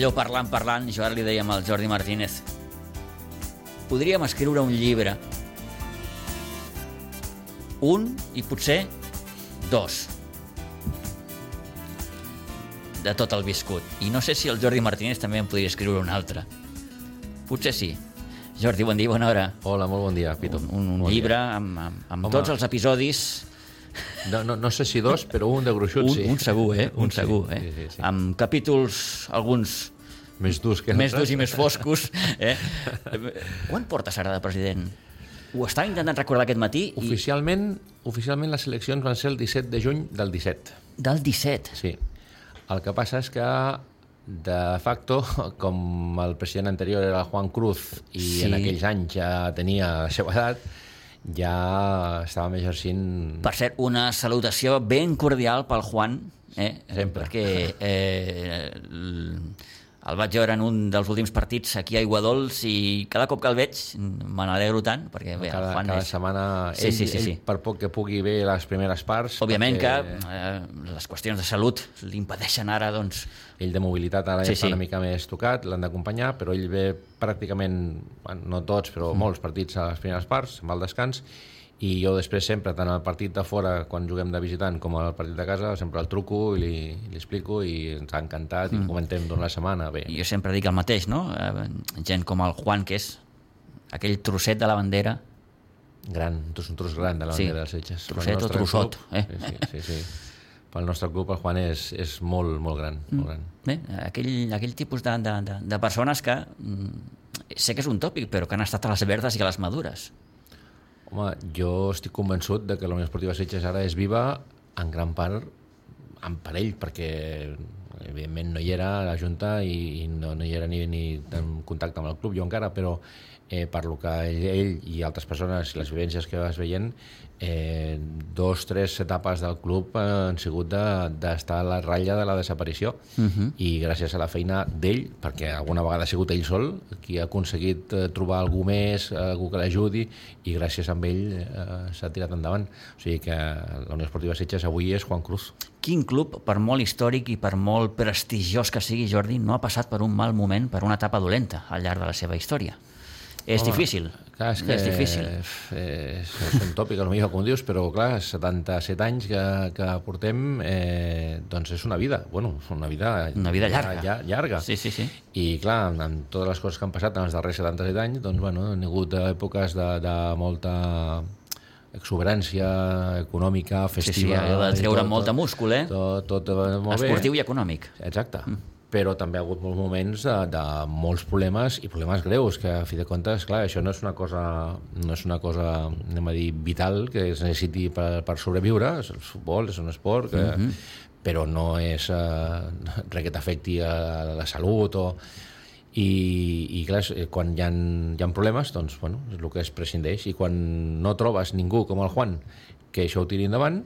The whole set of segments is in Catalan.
Allò parlant, parlant, jo ara li dèiem al Jordi Martínez, podríem escriure un llibre, un i potser dos, de tot el viscut. I no sé si el Jordi Martínez també en podria escriure un altre. Potser sí. Jordi, bon dia, bona hora. Hola, molt bon dia, Pitu. Un, un bon llibre Dia. amb, amb, amb Home. tots els episodis No, no, no sé si dos, però un de gruixut un, sí. un segur, eh? Un, sí, segur, eh? Sí, sí, sí. Amb capítols, alguns Més durs que més durs i més foscos. Eh? Quan portes ara de president? Ho estava intentant recordar aquest matí i Oficialment, oficialment les eleccions van ser el 17 de juny del 17. del 17. Sí. El que passa és que de facto, com el president anterior era Juan Cruz i Sí. en aquells anys ja tenia la seva edat, ja estàvem exercint... Per cert, una salutació ben cordial pel Juan, eh? Sempre. perquè eh, el vaig veure en un dels últims partits aquí a Iguadols i cada cop que el veig me n'alegro tant, perquè bé, cada, el Juan cada és... setmana Sí, ell, sí, sí, ell sí. per poc que pugui bé les primeres parts Òbviament perquè que eh, les qüestions de salut li impedeixen ara, doncs, ell de mobilitat ara Sí, ja està sí. una mica més tocat, l'han d'acompanyar, però ell ve pràcticament, no tots, però mm. molts partits a les primeres parts, amb el descans, i jo després sempre, tant al partit de fora, quan juguem de visitant, com al partit de casa, sempre el truco i li, li explico i ens ha encantat mm. i comentem durant la setmana. Bé, jo sempre dic el mateix, no? Eh, gent com el Juan, que és aquell trosset de la bandera, gran, tros, un tros gran de la Sí, bandera dels Setges. Trosset o trossot, club, eh? Sí, sí, sí, sí. Pel nostre club el Juan és, és molt, molt gran, mm. molt gran. Bé, aquell, aquell tipus de, de, de, de persones que mm, sé que és un tòpic, però que han estat a les verdes i a les madures. Home, jo estic convençut de que la Unió Esportiva Sitges ara és viva en gran part en per ell, perquè evidentment no hi era la Junta i, i no, no hi era ni, ni en contacte amb el club, jo encara, però eh, per lo que ell, ell i altres persones i les vivències que vas veient, eh, dos, tres etapes del club eh, han sigut de- d'estar de, a la ratlla de la desaparició uh -huh. i gràcies a la feina d'ell, perquè alguna vegada ha sigut ell sol qui ha aconseguit eh, trobar algú més, algú que l'ajudi i gràcies a ell eh, s'ha tirat endavant. O sigui que la Unió Esportiva Sitges avui és Juan Cruz. Quin club, per molt històric i per molt prestigiós que sigui, Jordi, no ha passat per un mal moment, per una etapa dolenta al llarg de la seva història? És Home, difícil. Clar, és que és difícil. Eh, és, és un tòpic, potser, com dius, però clar, 77 anys que, que portem, eh, doncs és una vida, bueno, una vida... Una vida llarga. Ja, llarga. Sí, sí, sí. I clar, amb, amb totes les coses que han passat en els darrers 77 anys, doncs bueno, han hagut èpoques de, de molta exuberància econòmica, Sí, sí, festiva... allò de treure molt de múscul, eh? Tot, tot molt bé. Esportiu i econòmic. Exacte. Mm. Però també ha hagut molts moments de, de molts problemes i problemes greus, que a fi de comptes, clar, això no és una cosa, no és una cosa anem a dir, vital que es necessiti per, per sobreviure, és el futbol, és un esport, que, mm -hmm. però no és eh, res que t'afecti a la salut o... I, i clar, eh, quan hi ha, hi ha problemes, doncs, bueno, és el que es prescindeix. I quan no trobes ningú com el Juan que això ho tiri endavant,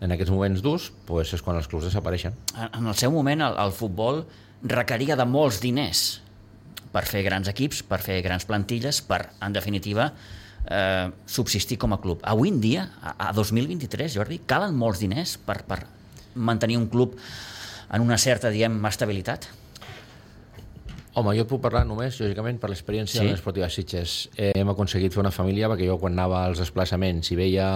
en aquests moments durs, doncs és quan els clubs desapareixen. En el seu moment, el, el futbol requeria de molts diners per fer grans equips, per fer grans plantilles, per, en definitiva, eh, subsistir com a club. Avui en dia, a, a 2023, Jordi, calen molts diners per, per mantenir un club en una certa, diem, estabilitat? Home, jo et puc parlar només, lògicament, per l'experiència Sí? de l'Esportiva Sitges. Eh, hem aconseguit fer una família perquè jo quan anava als desplaçaments i veia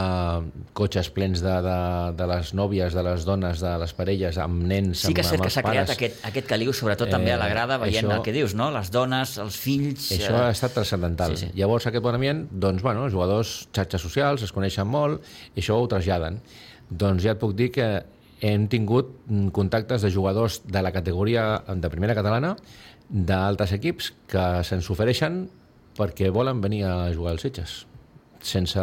cotxes plens de, de, de les nòvies, de les dones, de les parelles, amb nens, Sí que és amb, cert amb que s'ha creat aquest, aquest caliu, sobretot també a la grada, Eh, veient això- el que dius, no? Les dones, els fills... Això eh, ha estat transcendental. sí, sí. Llavors, aquest bon ambient, doncs, bueno, els jugadors, xarxes socials, es coneixen molt, i això ho traslladen. Doncs ja et puc dir que hem tingut mm, contactes de jugadors de la categoria de primera catalana, d'altres equips, que se'ns ofereixen perquè volen venir a jugar als Sitges. sense...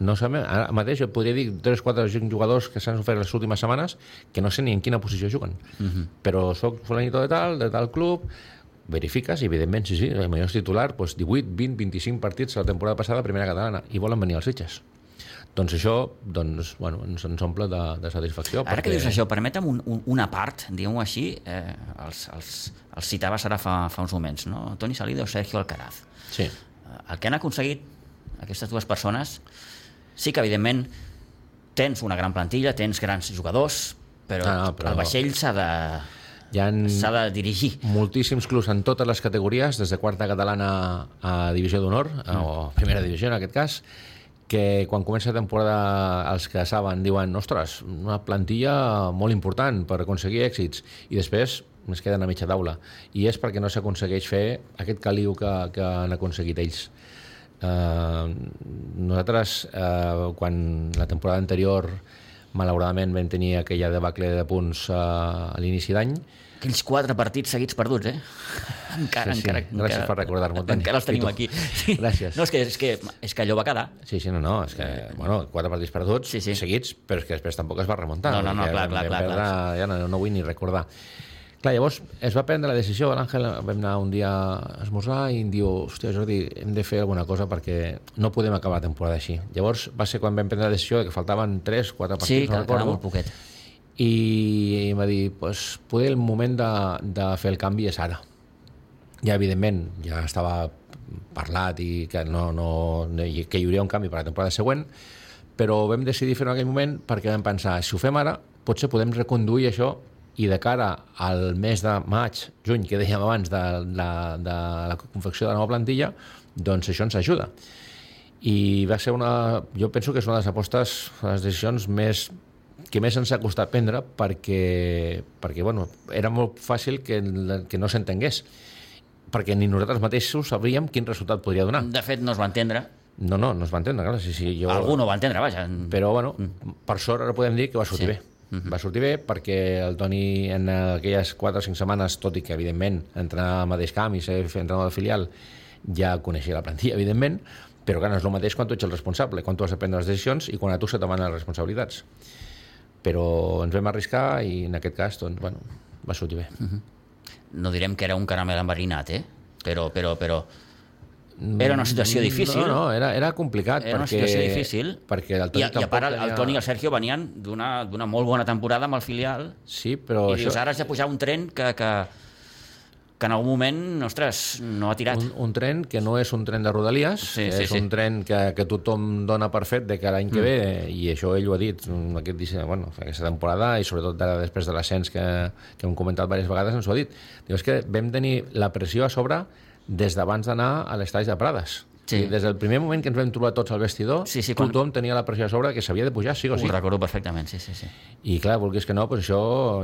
No sé, ara mateix jo podria dir 3-4 jugadors que s'han ofert les últimes setmanes que no sé ni en quina posició juguen. Uh -huh. Però sóc fulanito de tal, de tal club, verifiques, evidentment, sí, sí, el millor titular, doncs 18, 20, 25 partits la temporada passada, primera catalana, i volen venir als Sitges. Doncs això doncs, bueno, ens, ens omple de, de satisfacció. Ara perquè... que dius això, permetem un, un, una part, diguem-ho així, eh, els, els, els citaves ara fa, fa uns moments, no? Toni Salido o Sergio Alcaraz. Sí. El que han aconseguit aquestes dues persones, sí que evidentment tens una gran plantilla, tens grans jugadors, però, ah, no, però... el vaixell s'ha de, hi ha s'ha de dirigir. moltíssims clubs en totes les categories, des de quarta catalana a divisió d'honor, mm. o primera divisió en aquest cas, que quan comença la temporada els que saben diuen, ostres, una plantilla molt important per aconseguir èxits, i després es queden a mitja taula. I és perquè no s'aconsegueix fer aquest caliu que, que han aconseguit ells. Uh, nosaltres, uh, quan la temporada anterior malauradament vam tenir aquella debacle de punts uh, a l'inici d'any, aquells quatre partits seguits perduts, eh? Encara, sí, sí. encara, Gràcies encara, per recordar-m'ho. Encara els tenim aquí. Sí. Gràcies. No, és que, és, que, és que allò va quedar. Sí, sí, no, no, és que, bueno, quatre partits perduts sí, sí. seguits, però és que després tampoc es va remuntar. No, no, no, clar, clar, clar, clar. Ja no, no vull ni recordar. Clar, llavors es va prendre la decisió, l'Àngel vam anar un dia a esmorzar i em diu, hòstia Jordi, hem de fer alguna cosa perquè no podem acabar la temporada així. Llavors va ser quan vam prendre la decisió que faltaven 3, 4 partits, sí, no recordo. molt poquet. I, em va dir, pues, poder el moment de, de fer el canvi és ara. Ja, evidentment, ja estava parlat i que, no, no, que hi hauria un canvi per la temporada següent, però vam decidir fer-ho en aquell moment perquè vam pensar, si ho fem ara, potser podem reconduir això i de cara al mes de maig, juny, que dèiem abans, de, de, de la confecció de la nova plantilla, doncs això ens ajuda. I va ser una... Jo penso que és una de les apostes, les decisions més que més ens ha costat prendre perquè, perquè bueno, era molt fàcil que, que no s'entengués perquè ni nosaltres mateixos sabríem quin resultat podria donar. De fet, no es va entendre. No, no, no es va entendre, clar. Sí, sí, jo... Algú no va entendre, vaja. Però, bueno, mm. per sort ara podem dir que va sortir sí. bé. -huh. Va sortir bé perquè el Toni en aquelles 4 o 5 setmanes, tot i que evidentment entrenar al mateix camp i ser entrenador de filial ja coneixia la plantilla, evidentment, però que no és el mateix quan tu ets el responsable, quan tu has de prendre les decisions i quan a tu se t'emanen les responsabilitats. Però ens vam arriscar i en aquest cas, doncs, bueno, va sortir bé. Uh -huh. No direm que era un caramel enverinat, eh? Però, però, però era una situació difícil. No, no, era, era complicat. Era perquè, una situació difícil. Perquè el Toni I, i a part, tenia... el Toni i el Sergio venien d'una molt bona temporada amb el filial. Sí, però... I això... dius, ara has de pujar un tren que, que, que en algun moment, ostres, no ha tirat. Un, un tren que no és un tren de Rodalies, sí, sí, és sí. un tren que, que tothom dona per fet de que l'any que mm. ve, i això ell ho ha dit aquest, bueno, aquesta temporada, i sobretot ara, després de l'ascens que, que hem comentat diverses vegades, ens ho ha dit. Diu, és que vam tenir la pressió a sobre des d'abans d'anar a l'estadi de Prades. Sí. Des del primer moment que ens vam trobar tots al vestidor, sí, sí, quan... tothom tenia la pressió a sobre que s'havia de pujar, sí o sí. Ho recordo perfectament, sí, sí, sí. I clar, vulguis que no, pues això,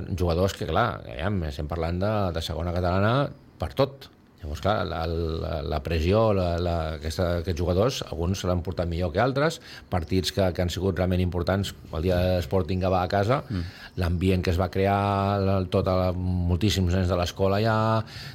jugadors que, clar, ja, estem parlant de, de segona catalana per tot. Llavors, clar, la, la, la pressió, la, la, aquesta, aquests jugadors, alguns se l'han portat millor que altres, partits que, que han sigut realment importants, el dia de Sporting que va a casa, mm. l'ambient que es va crear, tot el, moltíssims nens de l'escola ja...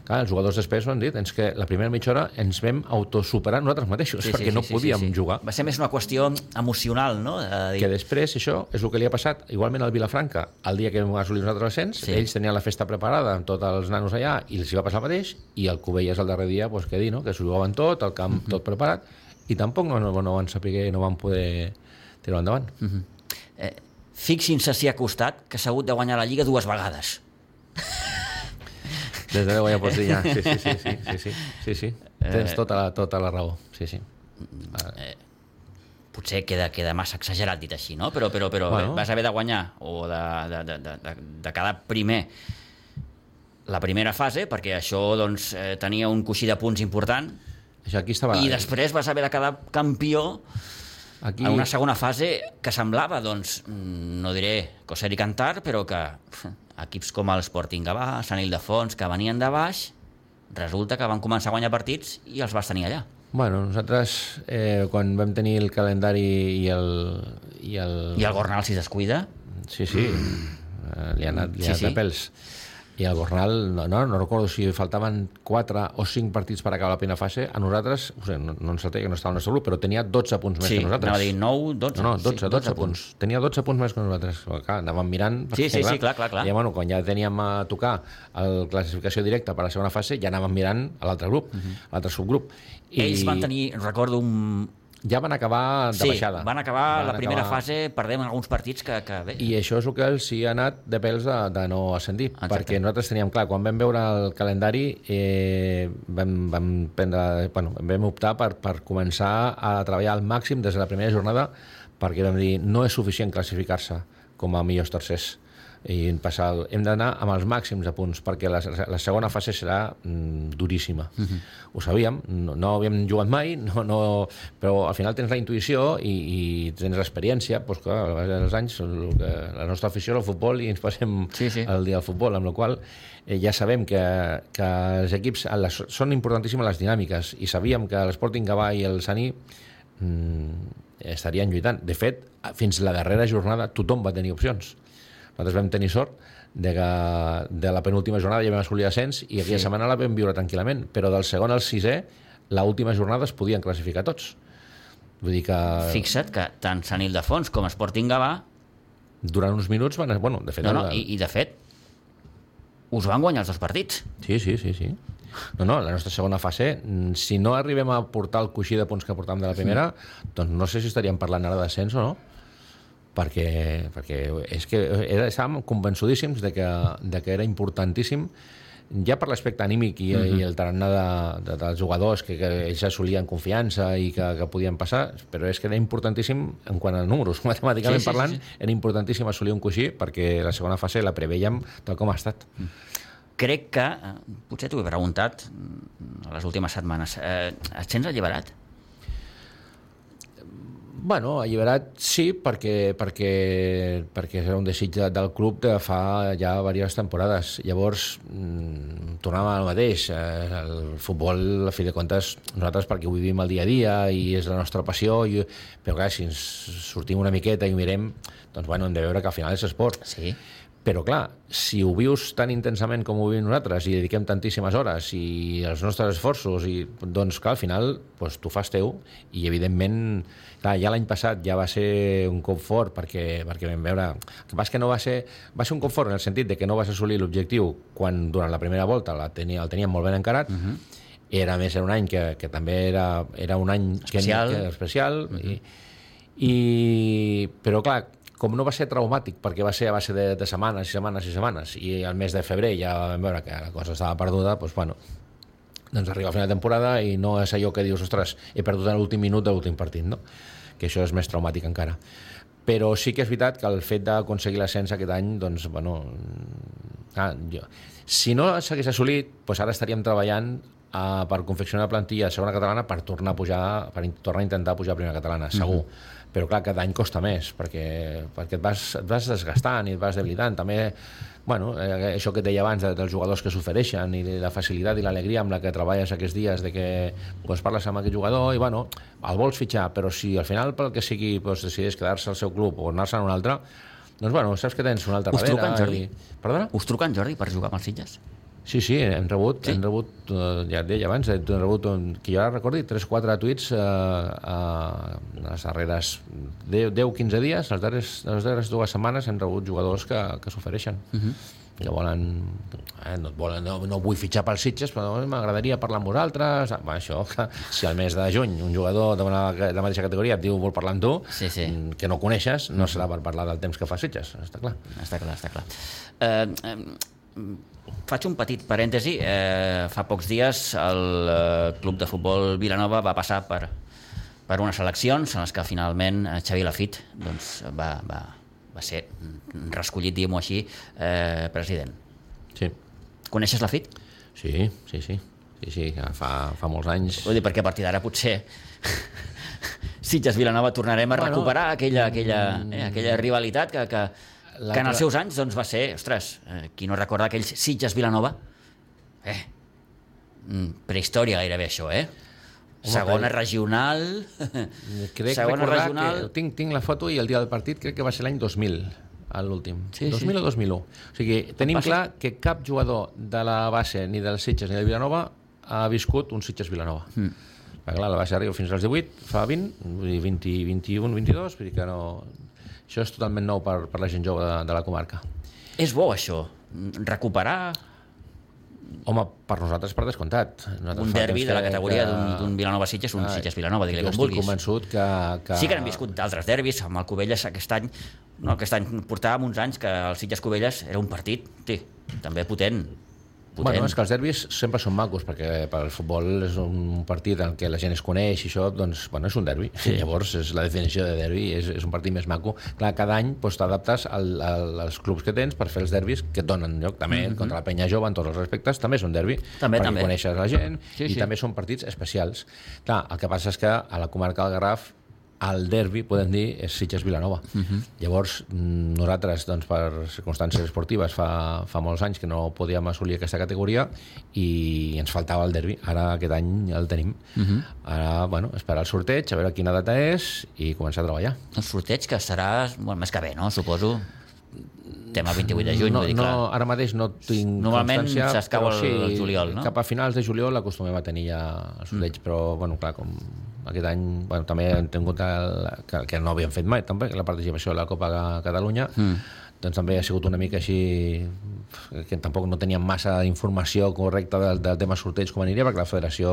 Clar, els jugadors després ho han dit, és que la primera mitja hora ens vam autosuperar nosaltres mateixos, sí, perquè sí, no sí, podíem sí, sí. jugar. Va ser més una qüestió emocional, no? De dir... Que després això és el que li ha passat, igualment al Vilafranca, el dia que vam assolir nosaltres l'ascens, sí. ells tenien la festa preparada amb tots els nanos allà i els hi va passar el mateix, i el Cuber veies el darrer dia, pues, què dir, no? que s'ho jugaven tot, el camp uh -huh. tot preparat, i tampoc no, no, no van saber, no van poder tirar endavant. Uh -huh. eh, Fixin-se si ha costat que s'ha hagut de guanyar la Lliga dues vegades. Des de ja pots dir ja. Sí, sí, sí, sí, sí, sí, sí, sí. Tens tota la, tota la raó. Sí, sí. Eh, potser queda, queda massa exagerat dit així, no? Però, però, però bueno. vas haver de guanyar o de, de, de, de, de quedar primer la primera fase, perquè això doncs, eh, tenia un coixí de punts important, això aquí estava... i després vas haver de quedar campió aquí... en una segona fase que semblava, doncs, mm, no diré coser i cantar, però que equips com el Sporting Gavà, Sant Ildefons, que venien de baix, resulta que van començar a guanyar partits i els vas tenir allà. Bueno, nosaltres, eh, quan vam tenir el calendari i el... I el, I el Gornal, si es descuida... Sí, sí, mm. li ha anat, li ha sí, anat sí. de pèls i el Gornal, no, no, no recordo si faltaven 4 o 5 partits per acabar la primera fase, a nosaltres, o sigui, no, no ens que no estava al nostre grup, però tenia 12 punts més Sí, que nosaltres. anava a dir 9, 12. No, no, 12, sí, 12, punts. Tenia 12 punts més que nosaltres. Clar, anàvem mirant... Sí, sí, sí, clar, clar, clar. Ja, bueno, quan ja teníem a tocar el classificació directa per a la segona fase, ja anàvem mirant a l'altre grup, a l'altre subgrup. I... Ells van tenir, recordo, un... Ja van acabar de sí, baixada. van acabar la primera acabar- fase perdent alguns partits que, que bé, I això és el que els hi ha anat de pèls de, de no ascendir, Exacte. perquè nosaltres teníem clar, quan vam veure el calendari eh, vam, vam, prendre, bueno, vam optar per, per començar a treballar al màxim des de la primera jornada perquè vam dir, no és suficient classificar-se com a millors tercers i passar, hem d'anar amb els màxims de punts perquè la, la segona fase serà mm, duríssima uh -huh. ho sabíem, no, no havíem jugat mai no, no, però al final tens la intuïció i, i tens l'experiència doncs clar, a base dels anys el que, la nostra afició és el futbol i ens passem Sí, sí. el dia del futbol amb la qual eh, ja sabem que, que els equips les, són importantíssimes les dinàmiques i sabíem que l'Sporting Gavà i el Sani mm, estarien lluitant. De fet, fins la darrera jornada tothom va tenir opcions. Nosaltres vam tenir sort de que de la penúltima jornada ja vam assolir ascens i aquella Sí. setmana la vam viure tranquil·lament, però del segon al sisè, la última jornada es podien classificar tots. Vull dir que fixa't que tant Sant Ildefons com Sporting Gavà, durant uns minuts van... Bueno, de fet... no, no, i, i de fet, us van guanyar els dos partits. Sí, sí, sí, sí. No, no, la nostra segona fase, mm, si no arribem a portar el coixí de punts que portàvem de la primera, doncs no sé si estaríem parlant ara d'ascens o no, perquè, perquè és que era, estàvem convençudíssims de que, de que era importantíssim ja per l'aspecte anímic i, i el tarannà de, de, dels jugadors que, que ells assolien confiança i que, que podien passar, però és que era importantíssim en quant a números, matemàticament Sí, sí, sí, parlant, sí. era importantíssim assolir un coixí perquè la segona fase la preveiem tal com ha estat. Crec que, eh, potser t'ho he preguntat mm, a les últimes setmanes, eh, et sents alliberat? Bueno, alliberat sí, perquè, perquè, perquè era un desig de, del club de fa ja diverses temporades. Llavors, mmm, tornàvem al mateix. Eh, el futbol, a fi de comptes, nosaltres perquè ho vivim el dia a dia i és la nostra passió, i, però clar, si ens sortim una miqueta i mirem, doncs bueno, hem de veure que al final és esport. Sí. Però clar, si ho vius tan intensament com ho vivim nosaltres i dediquem tantíssimes hores i els nostres esforços, i, doncs clar, al final doncs, tu fas teu i evidentment, clar, ja l'any passat ja va ser un cop fort perquè, perquè vam veure... El que passa que no va ser... Va ser un cop fort en el sentit de que no vas assolir l'objectiu quan durant la primera volta la tenia, el teníem molt ben encarat, uh -huh. era més era un any que, que també era, era un any Especial. Que, que, especial uh -huh. i, i, però clar, com no va ser traumàtic, perquè va ser a base de, de setmanes i setmanes i setmanes, i al mes de febrer ja vam veure que la cosa estava perduda, doncs bueno, doncs arriba a final de temporada i no és allò que dius, ostres, he perdut en l'últim minut de l'últim partit, no? Que això és més traumàtic encara. Però sí que és veritat que el fet d'aconseguir l'ascens aquest any, doncs, bueno, ah, jo, si no s'hagués assolit, doncs ara estaríem treballant uh, per confeccionar la plantilla de segona catalana per tornar a pujar, per tornar a intentar pujar a primera catalana, segur. Mm -hmm. Però clar, cada any costa més, perquè, perquè et, vas, et vas desgastant i et vas debilitant. També, bueno, eh, això que et deia abans de, dels jugadors que s'ofereixen i la facilitat i l'alegria amb la que treballes aquests dies de que pues, parles amb aquest jugador i bueno, el vols fitxar, però si al final pel que sigui pues, decideix quedar-se al seu club o anar-se a un altre, doncs bueno, saps que tens un altre Us darrere. truquen, Jordi? I... Perdona? Us truca en Jordi per jugar amb els Sitges? Sí, sí, hem rebut, Sí? hem rebut eh, ja et deia abans, hem rebut, que jo ara recordi, 3-4 tuits eh, a les darreres 10-15 dies, les darreres, les darreres dues setmanes hem rebut jugadors que, que s'ofereixen. Uh -huh. que volen, eh, no, volen no, no vull fitxar pels Sitges però m'agradaria parlar amb vosaltres ah, va, això, que, si al mes de juny un jugador de, una, de la mateixa categoria et diu vol parlar amb tu Sí, sí. mm, que no coneixes, no serà per parlar del temps que fa Sitges, està clar Està clar, està clar. Eh, eh, faig un petit parèntesi. Eh, fa pocs dies el eh, club de futbol Vilanova va passar per, per unes eleccions en les que finalment eh, Xavi Lafit doncs, va, va, va ser mm, reescollit, diguem-ho així, eh, president. sí, Coneixes Lafit? sí, sí, sí, sí, sí fa, fa molts anys Vull dir, perquè a partir d'ara potser Sitges-Vilanova tornarem a Bueno, recuperar aquella, aquella, eh, aquella rivalitat que, que, que en els seus anys doncs, va ser, ostres, eh, qui no recorda aquells Sitges-Vilanova? Eh, mm, prehistòria gairebé això, eh? Segona però- regional... Crec segona regional... que tinc, tinc la foto i el dia del partit crec que va ser l'any 2000. a l'últim. Sí, sí. 2000 o 2001. O sigui, tenim passa? clar que cap jugador de la base, ni del Sitges ni del Vilanova, ha viscut un Sitges-Vilanova. Mm. Perquè, clar, la base arriba fins als 18, fa 20, vull dir 20, 21, 22, vull dir que no... Això és totalment nou per, per la gent jove de, de la comarca. És bo, això, recuperar Home, per nosaltres per descomptat. Nosaltres un derbi de la categoria que- d'un d'un Vilanova-Sitges, un Ah, Sitges-Vilanova, digue-li jo com vulguis. convençut que, que... Sí que n'hem viscut d'altres derbis, amb el Cubelles aquest any, no, aquest any portàvem uns anys que el Sitges-Cubelles era un partit, sí, també potent, potent. Bueno, és que els derbis sempre són macos, perquè per al futbol és un partit en què la gent es coneix i això, doncs, bueno, és un derbi. Sí. Llavors, és la definició de derbi, és, és un partit més maco. Clar, cada any doncs, t'adaptes al, al, als clubs que tens per fer els derbis que et donen lloc. També mm -hmm. contra la penya jove, en tots els respectes, també és un derbi, També, perquè també. coneixes la gent Sí, i sí. també són partits especials. Clar, el que passa és que a la comarca del Garraf el derbi, podem dir, és Sitges-Vilanova. Uh -huh. Llavors, mm, nosaltres, doncs, per circumstàncies esportives, fa, fa molts anys que no podíem assolir aquesta categoria i ens faltava el derbi. Ara, aquest any, el tenim. Uh -huh. Ara, bueno, esperar el sorteig, a veure quina data és i començar a treballar. El sorteig que serà, bueno, més que bé, no? Suposo. Tema 28 de juny, no, dir, no, clar. ara mateix no tinc Normalment constància, s'escau però el juliol, no? Cap a finals de juliol acostumem a tenir ja el sorteig, mm. però bueno, clar, com aquest any bueno, també hem tingut el, que, que no havíem fet mai també, la participació a la Copa Catalunya mm. Doncs també ha sigut una mica així que tampoc no teníem massa informació correcta del, del tema sorteig com aniria, perquè la federació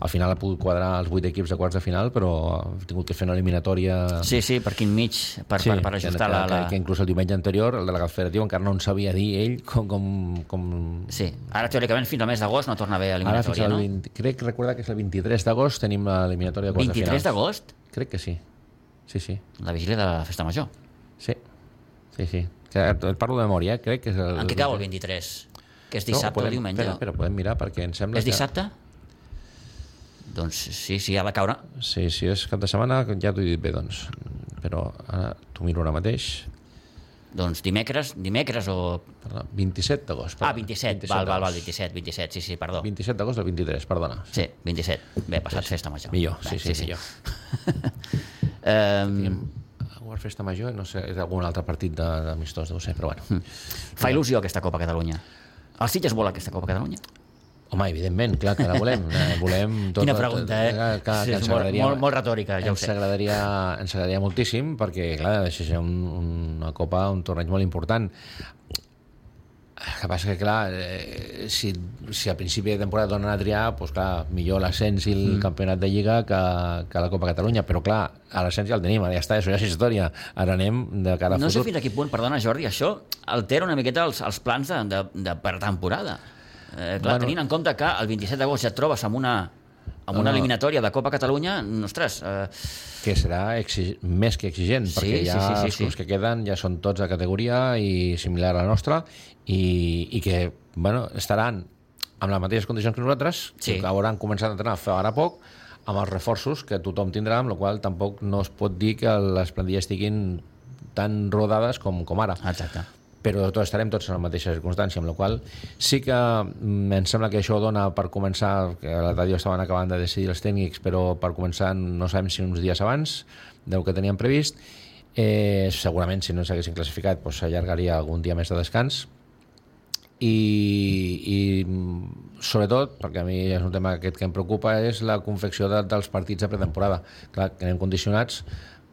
al final ha pogut quadrar els 8 equips de quarts de final, però ha tingut que fer una eliminatòria Sí, sí, per quin mig, per, per, per ajustar que, la... que, la... que inclús el diumenge anterior el delegat federatiu encara no en sabia dir ell com... com, com... Sí, ara teòricament fins al mes d'agost no torna a haver Ara eliminatòria, al no? 20, crec recordar que és el 23 d'agost tenim l'eliminatòria de quarts de 23 finals. d'agost? Crec que sí. Sí, sí. La vigília de la festa major. Sí. Sí, sí. Que et parlo de memòria, eh? crec que és el... En què cau el 23? Que és dissabte podem, o diumenge? Espera, espera, podem mirar perquè em sembla És dissabte? Doncs sí, sí, ha de caure. Que... Sí, sí, és cap de setmana, ja t'ho he dit bé, doncs. Però ara t'ho miro ara mateix. Doncs dimecres, dimecres o... Perdó, 27 d'agost. Ah, perdó. 27, val, val, val, d'agost. 27, 27, sí, sí, perdó. 27 d'agost al 23, perdona. Sí, 27. Bé, passat festa major. Millor, Bé, sí, sí, millor. Um, Guard Festa Major, no sé, és algun altre partit de- d'amistós, deu ser, però bueno. fa il·lusió aquesta Copa Catalunya. El Sitges vol aquesta Copa Catalunya? Home, evidentment, clar que la volem. La volem tot, Quina pregunta, eh? Que, que, Sí, és molt- molt- molt retòrica, ja ho ens sé. agradaria, ens agradaria moltíssim, perquè, clar, això és un, una copa, un torneig molt important. El que passa que, clar, eh, si, si al principi de temporada donen a triar, doncs, clar, millor l'ascens i el mm. campionat de Lliga que, que la Copa Catalunya, però, clar, a l'ascens ja el tenim, ja està, això ja és història. Ara anem de cara a No sé futur. fins a quin punt, perdona Jordi, això altera una miqueta els, els plans de, de, de pretemporada. Eh, clar, Bueno. tenint en compte que el 27 d'agost ja et trobes amb una, amb una eliminatòria de Copa Catalunya, ostres, eh, que serà exig... més que exigent, Sí, perquè sí, ja sí, sí, els sí. clubs que queden ja són tots de categoria i similar a la nostra i, i que bueno, estaran amb les mateixes condicions que nosaltres, Sí. que hauran començat a entrenar fa ara poc, amb els reforços que tothom tindrà, amb la qual tampoc no es pot dir que les plantilles estiguin tan rodades com, com ara exacte. Però tots estarem tots en la mateixa circumstància, amb la qual sí que mm, em sembla que això dona per començar, que l'altre dia estaven acabant de decidir els tècnics, però per començar no sabem si uns dies abans del que teníem previst, eh, segurament si no s'haguessin classificat doncs s'allargaria algun dia més de descans i, i mm, sobretot, perquè a mi és un tema aquest que em preocupa, és la confecció de, dels partits de pretemporada. Clar, que anem condicionats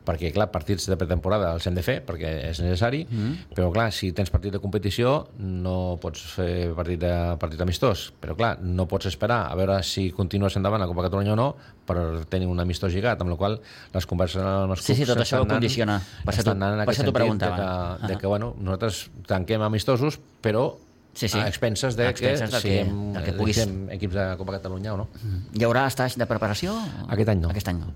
perquè, clar, partits de pretemporada els hem de fer perquè és necessari, mm -hmm. però, clar, si tens partit de competició no pots fer partit, de, partit amistós, però, clar, no pots esperar a veure si continues endavant a Copa Catalunya o no per tenir un amistós lligat, amb la qual les converses amb els Sí, sí, clubs tot això ho condiciona. Per això t'ho- sentit de preguntava. que, de que, bueno, nosaltres tanquem amistosos, però Sí, sí. a expenses de A expenses que del que- del que puguis. equips de Copa Catalunya o no. Hi haurà estatge de preparació? Aquest any no. Aquest any no.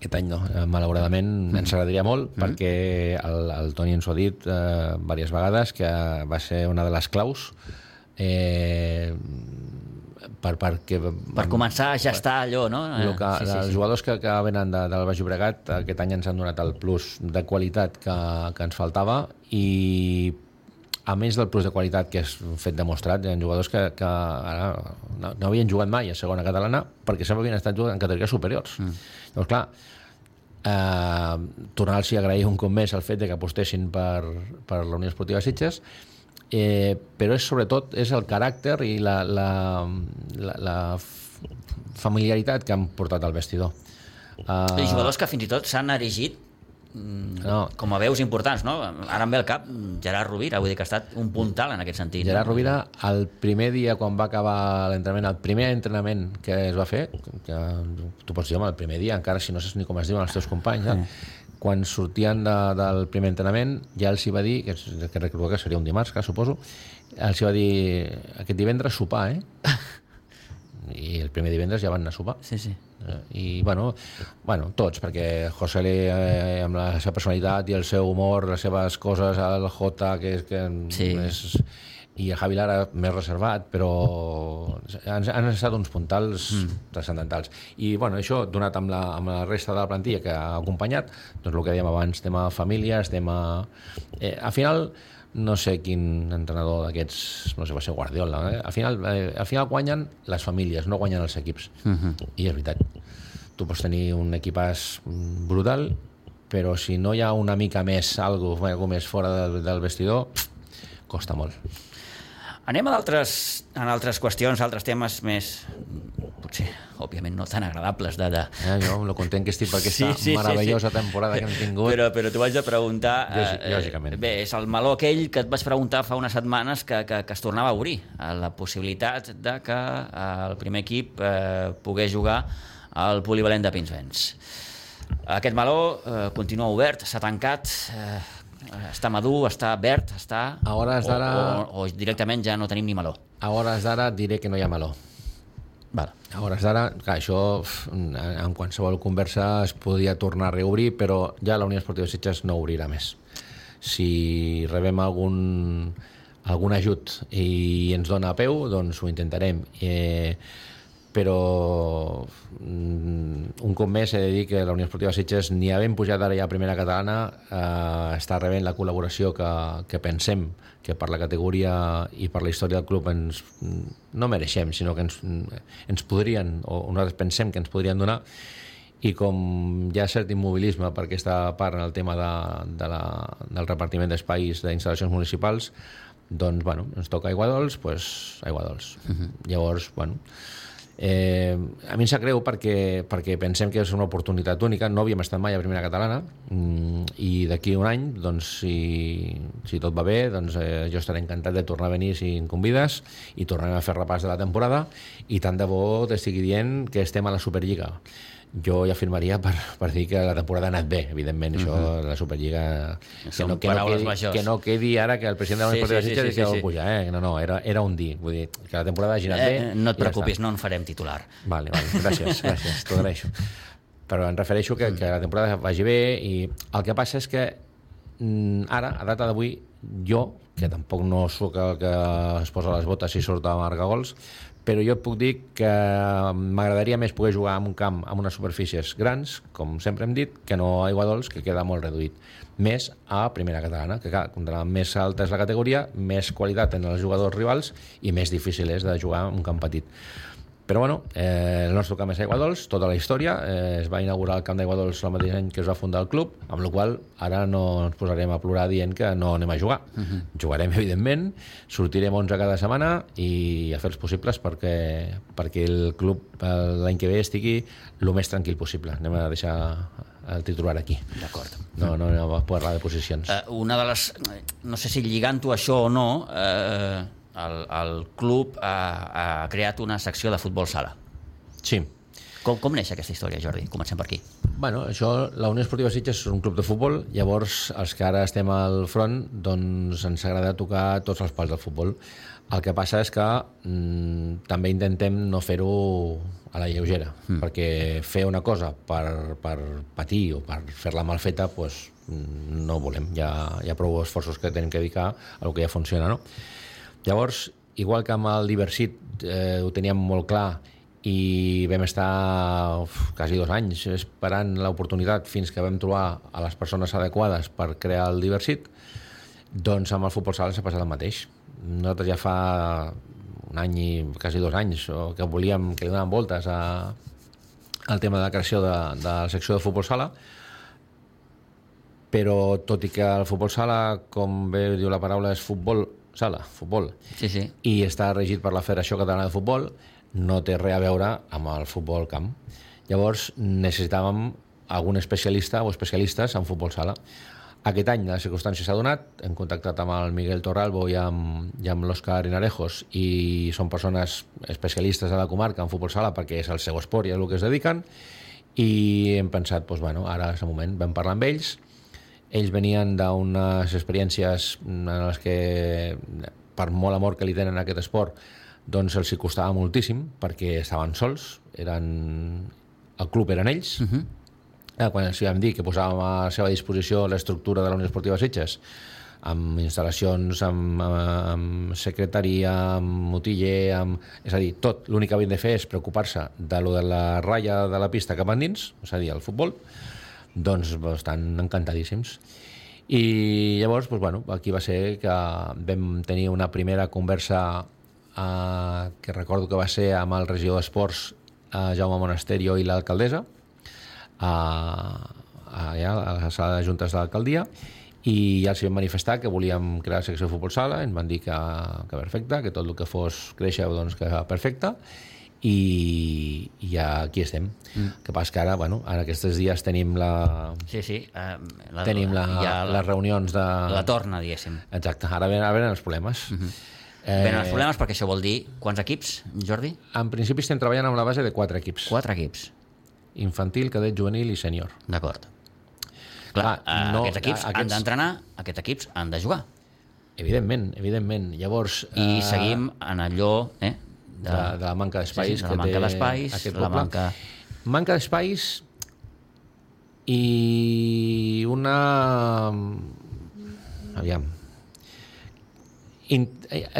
Aquest any no, eh, malauradament ens agradaria molt perquè el, el Toni ens ho ha dit eh, diverses vegades que va ser una de les claus eh, per, perquè Per començar a gestar allò, no? el que, sí, sí, els sí. jugadors que, que venen de, del Baix Llobregat aquest any ens han donat el plus de qualitat que, que ens faltava i a més del plus de qualitat que és fet demostrat, hi ha jugadors que, que ara no, no havien jugat mai a segona catalana perquè sempre havien estat jugant en categories superiors. Mm. Llavors, clar, eh, tornar-los a agrair un cop més el fet de que apostessin per, per la Unió Esportiva Sitges, eh, però és sobretot és el caràcter i la, la, la, la familiaritat que han portat al vestidor. Uh, ha jugadors que fins i tot s'han erigit No. com a veus importants, no? Ara em ve al cap Gerard Rovira, vull dir que ha estat un puntal en aquest sentit. Gerard? Rovira, el primer dia quan va acabar l'entrenament, el primer entrenament que es va fer, que tu pots dir, home, el primer dia, encara si no saps ni com es diuen els teus companys, eh? quan sortien de, del primer entrenament ja els hi va dir, que, que recordo que seria un dimarts, que suposo, els hi va dir aquest divendres sopar, eh? I el primer divendres ja van anar a sopar. Sí, sí. Eh, i bueno, bueno, tots, perquè José L, eh, amb la seva personalitat i el seu humor, les seves coses, el J, que és... Que Sí. és i el Javi Lara més reservat, però han, han estat uns puntals mm. transcendentals. I bueno, això, donat amb la, amb la resta de la plantilla que ha acompanyat, doncs el que dèiem abans, tema famílies, tema... Eh, al final, no sé quin entrenador d'aquests, no sé, va ser Guardiola, eh? al, final, eh, al final guanyen les famílies, no guanyen els equips. Uh -huh. I és veritat. Tu pots tenir un equipàs mm, brutal, però si no hi ha una mica més, algo, algo més fora del, del vestidor, costa molt. Anem a d'altres en altres qüestions, altres temes més, potser, òbviament, no tan agradables de... de... Eh, jo lo content que estic per aquesta sí, sí, meravellosa sí, sí. temporada que hem tingut. Però, però t'ho vaig de preguntar... Lògic- lògicament. bé, és el meló aquell que et vaig preguntar fa unes setmanes que, que, que es tornava a obrir, eh, la possibilitat de que eh, el primer equip eh, pogués jugar al polivalent de Pinsbens. Aquest meló eh, continua obert, s'ha tancat, eh, està madur, està verd, està... A hores o, d'ara- o, o directament ja no tenim ni meló. A hores d'ara diré que no hi ha meló. Val. A hores d'ara, clar, això en qualsevol conversa es podria tornar a reobrir, però ja la Unió Esportiva Sitges no obrirà més. Si rebem algun, algun ajut i ens dona a peu, doncs ho intentarem. Eh, però mm, un cop més he de dir que la Unió Esportiva Sitges ni havent pujat ara ja a primera catalana eh, està rebent la col·laboració que, que pensem que per la categoria i per la història del club ens, no mereixem, sinó que ens, ens podrien, o nosaltres pensem que ens podrien donar i com hi ha cert immobilisme per aquesta part en el tema de, de la, del repartiment d'espais d'instal·lacions municipals doncs, bueno, ens toca aigua dolç, doncs aigua dolç. Uh -huh. Llavors, bueno, Eh, a mi em sap greu perquè, perquè pensem que és una oportunitat única, no havíem estat mai a primera catalana mm, i d'aquí un any, doncs, si, si tot va bé, doncs, eh, jo estaré encantat de tornar a venir si em convides i tornarem a fer repàs de la temporada. I tant de bo t'estigui dient que estem a la Superliga jo ja afirmaria per, per dir que la temporada ha anat bé, evidentment, això, uh -huh. la Superliga... Que no, que, no quedi, majors. que no quedi ara que el president de la Sí, Esportiva sí, sí, sí, sí, sí. pujar, eh? No, no, era, era un dir, vull dir, que la temporada ha girat bé... Eh, no et ja preocupis, està. no en farem titular. Vale, vale, gràcies, gràcies, t'ho agraeixo. Però em refereixo que, que la temporada vagi bé i el que passa és que mm, ara, a data d'avui, jo, que tampoc no sóc el que es posa les botes i surt a marcar gols, però jo et puc dir que m'agradaria més poder jugar en un camp amb unes superfícies grans, com sempre hem dit, que no a aigua dolç, que queda molt reduït. Més a primera catalana, que clar, contra més alta és la categoria, més qualitat tenen els jugadors rivals i més difícil és de jugar en un camp petit. Però bueno, eh, el nostre camp és Aigua Dols, tota la història. Eh, es va inaugurar el camp d'Aigua Dols el mateix any que es va fundar el club, amb la qual ara no ens posarem a plorar dient que no anem a jugar. Uh -huh. Jugarem, evidentment, sortirem 11 cada setmana i a fer els possibles perquè, perquè el club eh, l'any que ve estigui el més tranquil possible. Anem a deixar el titular aquí. D'acord. No, no anem a parlar de posicions. Eh, una de les... No sé si lligant-ho això o no, eh, el, el club ha, ha creat una secció de futbol sala. Sí. Com, com neix aquesta història, Jordi? Comencem per aquí. Bueno, això, la Unió Esportiva Sitges és un club de futbol, llavors els que ara estem al front, doncs ens agrada tocar tots els pals del futbol. El que passa és que mm, també intentem no fer-ho a la lleugera, mm. perquè fer una cosa per, per patir o per fer-la mal feta, doncs, mm, no volem. Hi ha, hi ha prou esforços que tenim que dedicar a lo que ja funciona, no? Llavors, igual que amb el Diversit eh, ho teníem molt clar i vam estar uf, quasi dos anys esperant l'oportunitat fins que vam trobar a les persones adequades per crear el Diversit, doncs amb el futbol sala s'ha passat el mateix. Nosaltres ja fa un any i quasi dos anys o que volíem que li donàvem voltes a, al tema de la creació de, de la secció de futbol sala però tot i que el futbol sala, com bé diu la paraula, és futbol sala, futbol, Sí, sí. i està regit per la Federació Catalana de Futbol, no té res a veure amb el futbol camp. Llavors necessitàvem algun especialista o especialistes en futbol sala. Aquest any la circumstància s'ha donat, hem contactat amb el Miguel Torralbo i amb, i amb l'Òscar Inarejos i són persones especialistes de la comarca en futbol sala perquè és el seu esport i és el que es dediquen i hem pensat, doncs, bueno, ara és el moment, vam parlar amb ells, ells venien d'unes experiències en les que, per molt amor que li tenen a aquest esport, doncs els hi costava moltíssim perquè estaven sols, eren... el club eren ells, uh -huh. quan els vam dir que posàvem a la seva disposició l'estructura de la Unió Esportiva Sitges, amb instal·lacions, amb, amb secretaria, amb motiller, amb... és a dir, tot. L'únic que havien de fer és preocupar-se de lo de la ratlla de la pista cap endins, és a dir, el futbol, doncs estan encantadíssims. I llavors, doncs, bueno, aquí va ser que vam tenir una primera conversa eh, que recordo que va ser amb el regidor d'Esports, eh, Jaume Monasterio i l'alcaldessa, eh, allà a la sala de juntes de l'alcaldia, i ja els vam manifestar que volíem crear la secció de futbol sala, ens van dir que, que perfecte, que tot el que fos créixer doncs, que perfecte, i, i aquí estem. Mm. que passa que ara, bueno, ara aquests dies tenim la, Sí, sí. Eh, la, tenim la, hi ha les reunions de... La torna, diguéssim. Exacte, ara venen, ara venen els problemes. Mm -hmm. Eh... Venen els problemes perquè això vol dir quants equips, Jordi? En principi estem treballant amb la base de quatre equips. Quatre equips. Infantil, cadet, juvenil i sènior. D'acord. Clar, Clar, eh, no, aquests equips aquests- han d'entrenar, aquests equips han de jugar. Evidentment, evidentment. Llavors... I eh, seguim en allò... Eh, de, de la manca d'espais sí, sí, de que la manca d'espais, aquest la poble. manca... Manca d'espais i una... Aviam. In,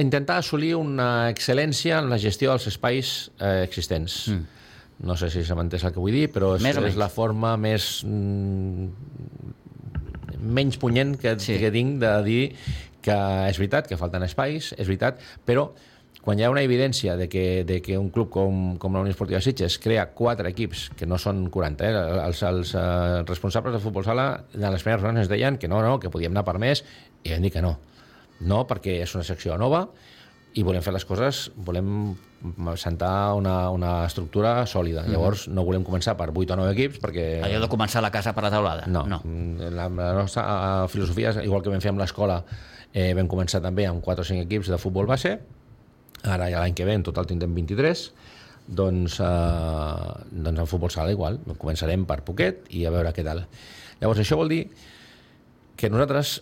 intentar assolir una excel·lència en la gestió dels espais eh, existents. Mm. No sé si s'ha entès el que vull dir, però és, és la forma més... Mm, menys punyent que, sí. que tinc de dir que és veritat que falten espais, és veritat, però quan hi ha una evidència de que, de que un club com, com la Unió Esportiva Sitges crea quatre equips, que no són 40, eh? els, els eh, responsables de futbol sala en les primeres reunions ens deien que no, no, que podíem anar per més, i vam dir que no. No, perquè és una secció nova i volem fer les coses, volem sentar una, una estructura sòlida. Llavors, no volem començar per 8 o 9 equips, perquè... Allò de començar la casa per la taulada. No, no. Mm, La, la nostra eh, filosofia, és, igual que vam fer amb l'escola, eh, vam començar també amb 4 o 5 equips de futbol base, ara ja l'any que ve en total tindrem 23, doncs, eh, doncs en futbol sala igual, començarem per poquet i a veure què tal. Llavors això vol dir que nosaltres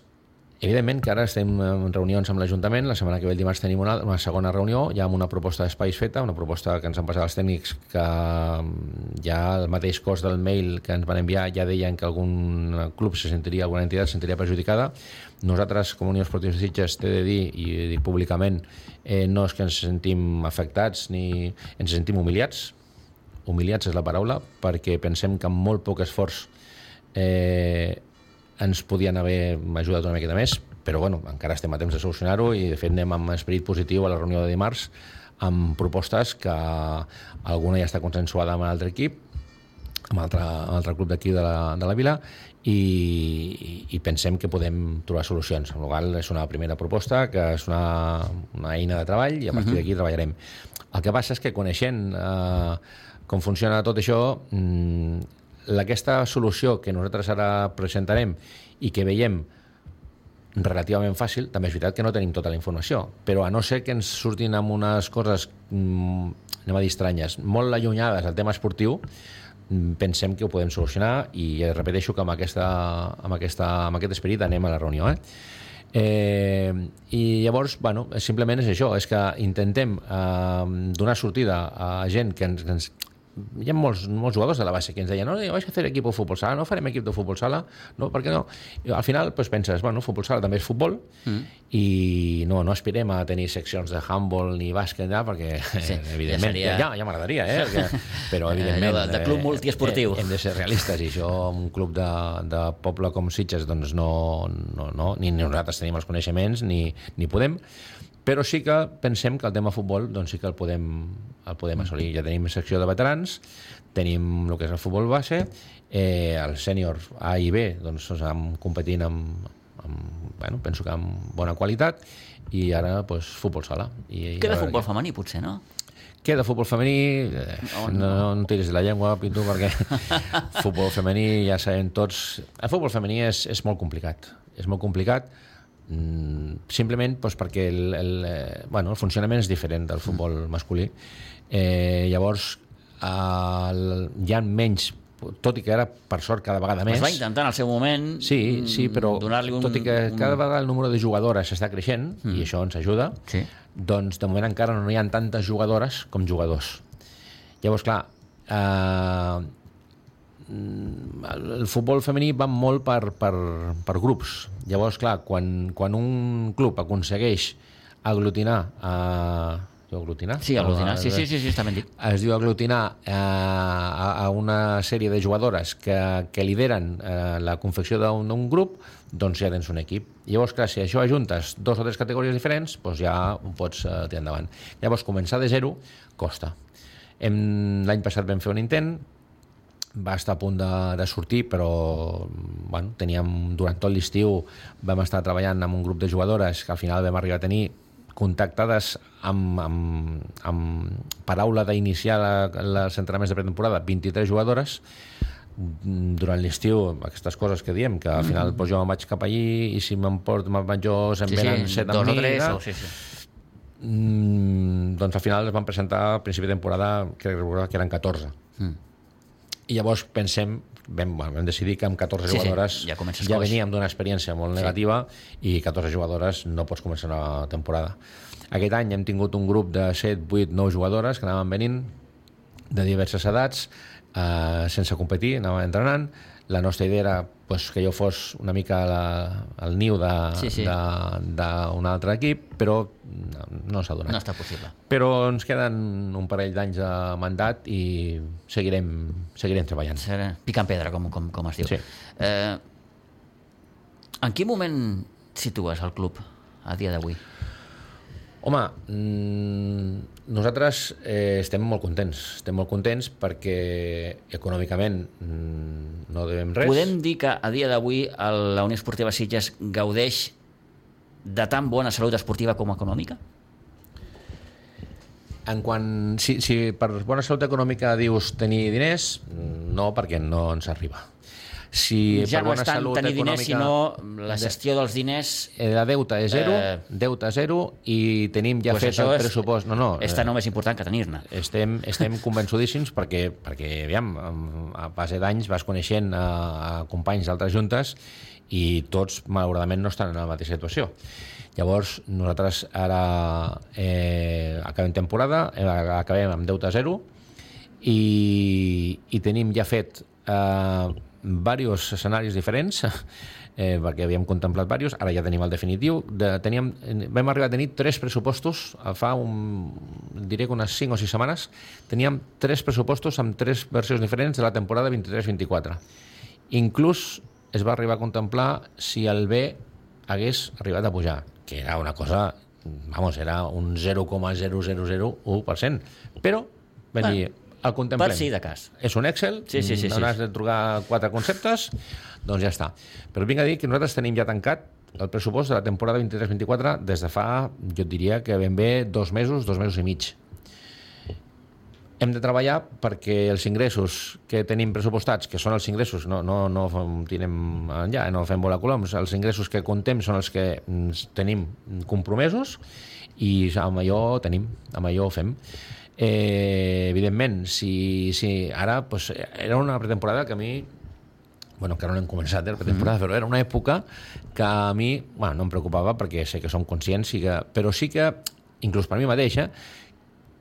Evidentment que ara estem en reunions amb l'Ajuntament, la setmana que ve el dimarts tenim una, una segona reunió, ja amb una proposta d'espais feta, una proposta que ens han passat els tècnics que mm, ja el mateix cost del mail que ens van enviar ja deien que algun club se sentiria, alguna entitat se sentiria perjudicada. Nosaltres, com a Unió Esportiva de Sitges, t'he de dir, i dic públicament, eh, no és que ens sentim afectats ni ens sentim humiliats, humiliats és la paraula, perquè pensem que amb molt poc esforç eh, ens podien haver ajudat una miqueta més, però bueno, encara estem a temps de solucionar-ho i de fet anem amb esperit positiu a la reunió de dimarts amb propostes que alguna ja està consensuada amb l'altre equip, amb l'altre amb l'altre club d'aquí de, la, de la vila i, i, pensem que podem trobar solucions. En qual és una primera proposta, que és una, una eina de treball i a partir d'aquí treballarem. El que passa és que coneixent eh, com funciona tot això, mm, aquesta solució que nosaltres ara presentarem i que veiem relativament fàcil, també és veritat que no tenim tota la informació, però a no ser que ens surtin amb unes coses, mm, anem a dir estranyes, molt allunyades al tema esportiu, mm, pensem que ho podem solucionar i eh, repeteixo que amb, aquesta, amb, aquesta, amb aquest esperit anem a la reunió. Eh? Eh, I llavors, bueno, simplement és això, és que intentem eh, donar sortida a gent que ens, que ens hi ha molts, molts jugadors de la base que ens deien no, vaig a fer equip de futbol sala, no farem equip de futbol sala no, per què no? I al final pues, penses, bueno, futbol sala també és futbol mm. i no, no aspirem a tenir seccions de handball ni bàsquet ja, perquè Sí, sí, ja evidentment, seria- ja, ja m'agradaria eh? perquè, però Eh, evidentment allò de- de club multiesportiu. eh, hem de ser realistes i això un club de, de poble com Sitges doncs no, no, no, ni nosaltres tenim els coneixements ni, ni podem Però sí que pensem que el tema futbol doncs sí que el podem, el podem assolir. Ja tenim secció de veterans, tenim el que és el futbol base, eh, els sèniors A i B doncs, estem competint amb, amb, bueno, penso que amb bona qualitat, i ara doncs, futbol sala. I, Queda futbol femení, potser, no? Queda futbol femení, eh, Oh, no, no, no tiris de la llengua, Pinto, perquè futbol femení ja sabem tots... El futbol femení és, és molt complicat. És molt complicat simplement doncs, perquè el, el, eh, bueno, el funcionament és diferent del futbol masculí. Eh, llavors, el, hi ha menys tot i que ara, per sort, cada vegada més... Es va intentar en el seu moment Sí, sí, però donar-li un... tot i que cada vegada el número de jugadores està creixent, Mm. i això ens ajuda, Sí. doncs de moment encara no hi ha tantes jugadores com jugadors. Llavors, clar, eh, mm, el, el futbol femení va molt per, per, per grups. Llavors, clar, quan, quan un club aconsegueix aglutinar... Eh, diu aglutinar? Sí, aglutinar. No, Sí, eh, sí, sí, sí, està ben dit. es diu aglutinar eh, a, a una sèrie de jugadores que, que lideren eh, la confecció d'un grup, doncs ja tens un equip. Llavors, clar, si això ajuntes dos o tres categories diferents, doncs ja ho pots eh, tirar endavant. Llavors, començar de zero costa. L'any passat vam fer un intent, va estar a punt de, de sortir, però bueno, teníem, durant tot l'estiu vam estar treballant amb un grup de jugadores que al final vam arribar a tenir contactades amb, amb, amb paraula d'iniciar la- els entrenaments de pretemporada 23 jugadores Mm, durant l'estiu, aquestes coses que diem, que al final doncs, jo me'n vaig cap allí i si me'n porto, me'n vaig jo, se'n Sí, venen sí, set dos amb o mi, tres, tal. o, sí, sí. Mm, doncs al final es van presentar a principi de temporada crec que eren 14 Mm. I llavors pensem vam, vam decidir que amb 14 Sí, sí, jugadores ja comences ja coix. veníem d'una experiència molt negativa i 14 jugadores no pots començar una temporada. Aquest any hem tingut un grup de 7, 8, 9 jugadores que anaven venint de diverses edats eh, sense competir, anaven entrenant la nostra idea era pues, que jo fos una mica la, el niu d'un Sí, sí. altre equip però no, no s'ha donat No està possible. però ens queden un parell d'anys de mandat i seguirem, seguirem treballant. Serà picant pedra, com, com, com es diu. Sí. Eh, en quin moment situes el club a dia d'avui? Home, mm, nosaltres eh, estem molt contents. Estem molt contents perquè econòmicament mm, no devem res. Podem dir que a dia d'avui la Unió Esportiva Sitges gaudeix de tan bona salut esportiva com econòmica? En quant, si, si per bona salut econòmica dius tenir diners, no, perquè no ens arriba. Si ja per no bona és tant salut tenir diners, econòmica- sinó la gestió dels diners... Eh, La deuta és zero, Eh, deute zero i tenim ja pues fet el és- pressupost. No, no, És eh, tan o més important que tenir-ne. estem, estem convençudíssims perquè, perquè aviam, a base d'anys vas coneixent a, a companys d'altres juntes i tots, malauradament, no estan en la mateixa situació. Llavors, nosaltres ara eh, acabem temporada, eh, acabem amb deute zero i, i tenim ja fet eh, diversos escenaris diferents eh, perquè havíem contemplat diversos, ara ja tenim el definitiu. De, teníem, vam arribar a tenir tres pressupostos, eh, fa un, diré que unes 5 o 6 setmanes, teníem tres pressupostos amb tres versions diferents de la temporada 23-24. Inclús es va arribar a contemplar si el B hagués arribat a pujar, que era una cosa, vamos, era un 0,0001%, però vam dir, el contemplem. Per si de cas. És un Excel, Sí, sí, sí, sí. on has de trucar quatre conceptes, doncs ja està. Però vinc a dir que nosaltres tenim ja tancat el pressupost de la temporada 23-24 des de fa, jo et diria que ben bé dos mesos, dos mesos i mig. Hem de treballar perquè els ingressos que tenim pressupostats, que són els ingressos, no, no, no tirem enllà, no fem volar coloms, els ingressos que contem són els que mm, tenim compromesos i amb allò tenim, amb allò fem. Eh, evidentment, si, si ara pues, era una pretemporada que a mi bueno, encara no hem començat eh, la pretemporada, però era una època que a mi, bueno, no em preocupava perquè sé que som conscients, i que, però sí que, inclús per mi mateix, eh,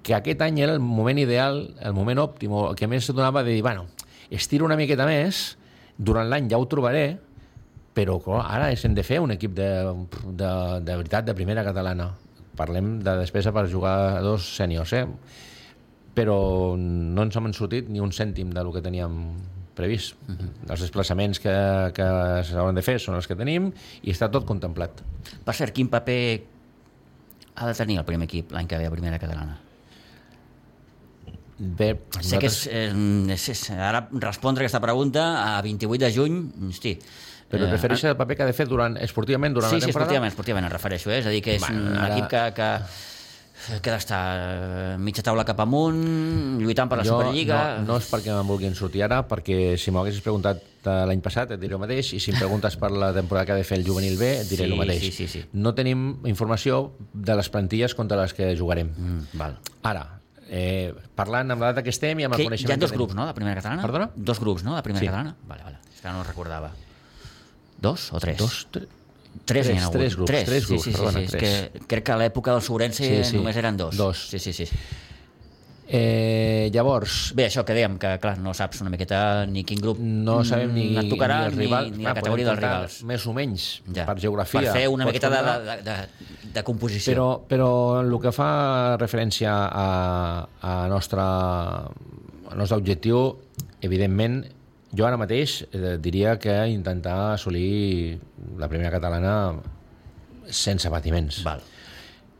que aquest any era el moment ideal, el moment òptim, el que més se donava de dir, bueno, estiro una miqueta més, durant l'any ja ho trobaré, però clar, ara hem de fer un equip de, de, de veritat de primera catalana. Parlem de despesa per dos sèniors, eh? Però no ens hem sortit ni un cèntim del que teníem previst. Uh -huh. Els desplaçaments que, que s'hauran de fer són els que tenim i està tot contemplat. Per cert, quin paper ha de tenir el primer equip l'any que ve a primera catalana? Bé, Sé que és, nosaltres- és, és, ara respondre aquesta pregunta a 28 de juny, hosti, Però eh, prefereix el paper que ha de fer durant, esportivament durant sí, la sí, temporada? esportivament, esportivament em refereixo, eh? és a dir, que és Bueno, un ara- equip que, que, que d'estar eh, mitja taula cap amunt, lluitant per la jo Superliga... no, no és perquè me'n vulguin sortir ara, perquè si m'ho haguessis preguntat eh, l'any passat et diré el mateix, i si em preguntes per la temporada que ha de fer el juvenil B, et diré Sí, el mateix. sí, sí, sí. No tenim informació de les plantilles contra les que jugarem. Mm, val. Ara, eh, parlant amb la data que estem i amb el Que hi coneixement ha dos grups, no?, de primera catalana? Perdona? Dos grups, no?, de primera Sí. catalana? Vale, vale. És que no recordava. Dos o tres? Dos, tre... Tres, tres, tres grups, tres, tres grups, sí, sí, sí, perdona, sí, és tres. que crec que a l'època del Sobrense Sí, sí. només eren dos. Dos. Sí, sí, sí. Eh, llavors, Bé, això que dèiem, que clar, no saps una miqueta ni quin grup no sabem ni, mm, et tocarà ni, ni, els rivals, ni, Clar, la categoria dels rivals. Més o menys, Ja. per geografia. Per fer una miqueta de, de, de, de, de composició. Però, però en el que fa referència a, a, nostra, al nostre objectiu, evidentment, jo ara mateix eh, diria que intentar assolir la primera catalana sense patiments. Val.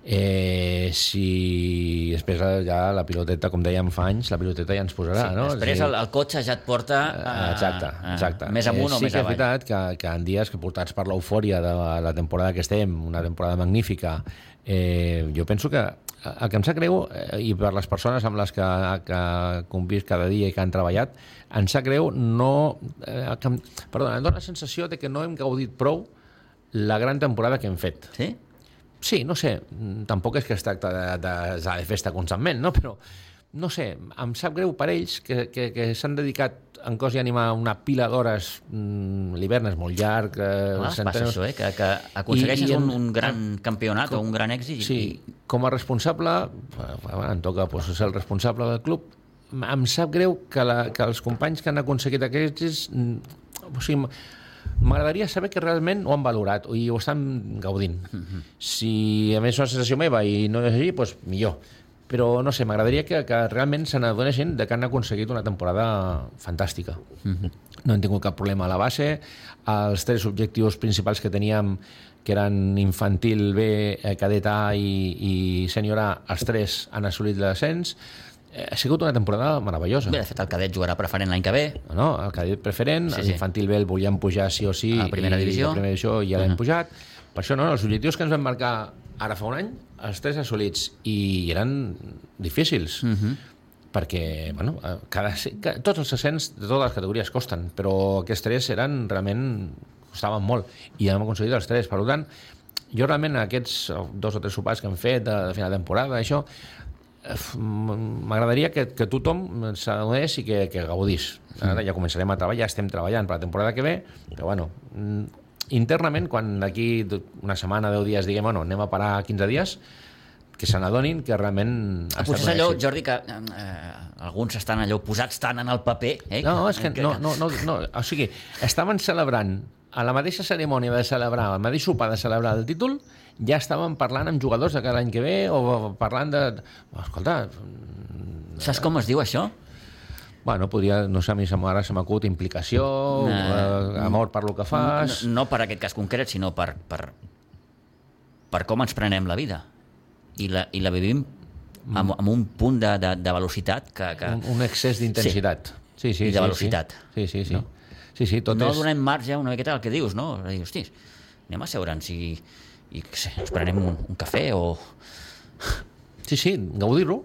Eh, si després ja la piloteta, com dèiem fa anys, la piloteta ja ens posarà, Sí, no? després a el, el cotxe ja et porta a, Exacte, a, exacte. més amunt eh, o sí més que és avall. veritat que, que en dies que portats per l'eufòria de la temporada que estem, una temporada magnífica, eh, jo penso que el que em sap greu, eh, i per les persones amb les que, que convisc cada dia i que han treballat, em sap greu no... Eh, que, perdona, em dóna la sensació de que no hem gaudit prou la gran temporada que hem fet. Sí? Sí, no sé, mm, tampoc és que es tracta de, de, de, de festa constantment, no? però no sé, em sap greu per ells que, que, que s'han dedicat en cos i ànima una pila d'hores, mm, l'hivern és molt llarg, A eh, vegades passa centenars- això, eh? que, que aconsegueixes I- i en- un, un gran campionat o un gran èxit Sí, i, com a responsable, bueno, em toca pues, ser el responsable del club, em sap greu que, la, que els companys que han aconseguit aquests... mm, O sigui, m'agradaria saber que realment ho han valorat i ho estan gaudint. Si a més és una sensació meva i no és així, doncs millor. Però no sé, m'agradaria que, que realment se n'adonessin de que han aconseguit una temporada fantàstica. No hem tingut cap problema a la base. Els tres objectius principals que teníem, que eren infantil B, eh, cadet A i, i sènior A, els tres han assolit l'ascens. Eh, Ha sigut una temporada meravellosa. Bé, de fet, el cadet jugarà preferent l'any que ve. No, el cadet preferent, Sí, sí, l'infantil B el volíem pujar sí o sí A primera i divisió. a primera divisió ja l'hem Mhm. pujat. Per això, no, els objectius que ens vam marcar ara fa un any, els tres assolits, i eren difícils. Mhm. perquè bueno, eh, cada, ca- tots els ascens de totes les categories costen, però aquests tres eren realment costaven molt i hem aconseguit els tres, per tant jo realment aquests dos o tres sopars que hem fet de, de final de temporada, això m'agradaria que, que tothom s'adonés i que, que gaudís. Ara ja començarem a treballar, estem treballant per la temporada que ve, però bueno, mm, internament, quan d'aquí una setmana, 10 dies, diguem, bueno, anem a parar 15 dies, que se n'adonin que realment... ha Potser és allò. Jordi, que eh, alguns estan allò posats tant en el paper... Eh? No, és que no, no, no, no, o sigui, estaven celebrant a la mateixa cerimònia de celebrar, al mateix sopar de celebrar el títol, ja estaven parlant amb jugadors de cada any que ve o parlant de... Escolta, Saps com es diu això? bueno, podria, no sé, a mi se m'ara se m'acut implicació, No. eh, amor per lo que fas... No, no per aquest cas concret, sinó per, per, per com ens prenem la vida. I la, i la vivim amb, amb un punt de, de, de velocitat que... que un, un excés d'intensitat. Sí. sí, I de velocitat. Sí, sí, sí. No? Sí, sí, tot no és... donem marge una miqueta al que dius, no? A dir, hostis, anem a seure'ns i, i què sé, ens prenem un, un cafè o... Sí, sí, gaudir-lo.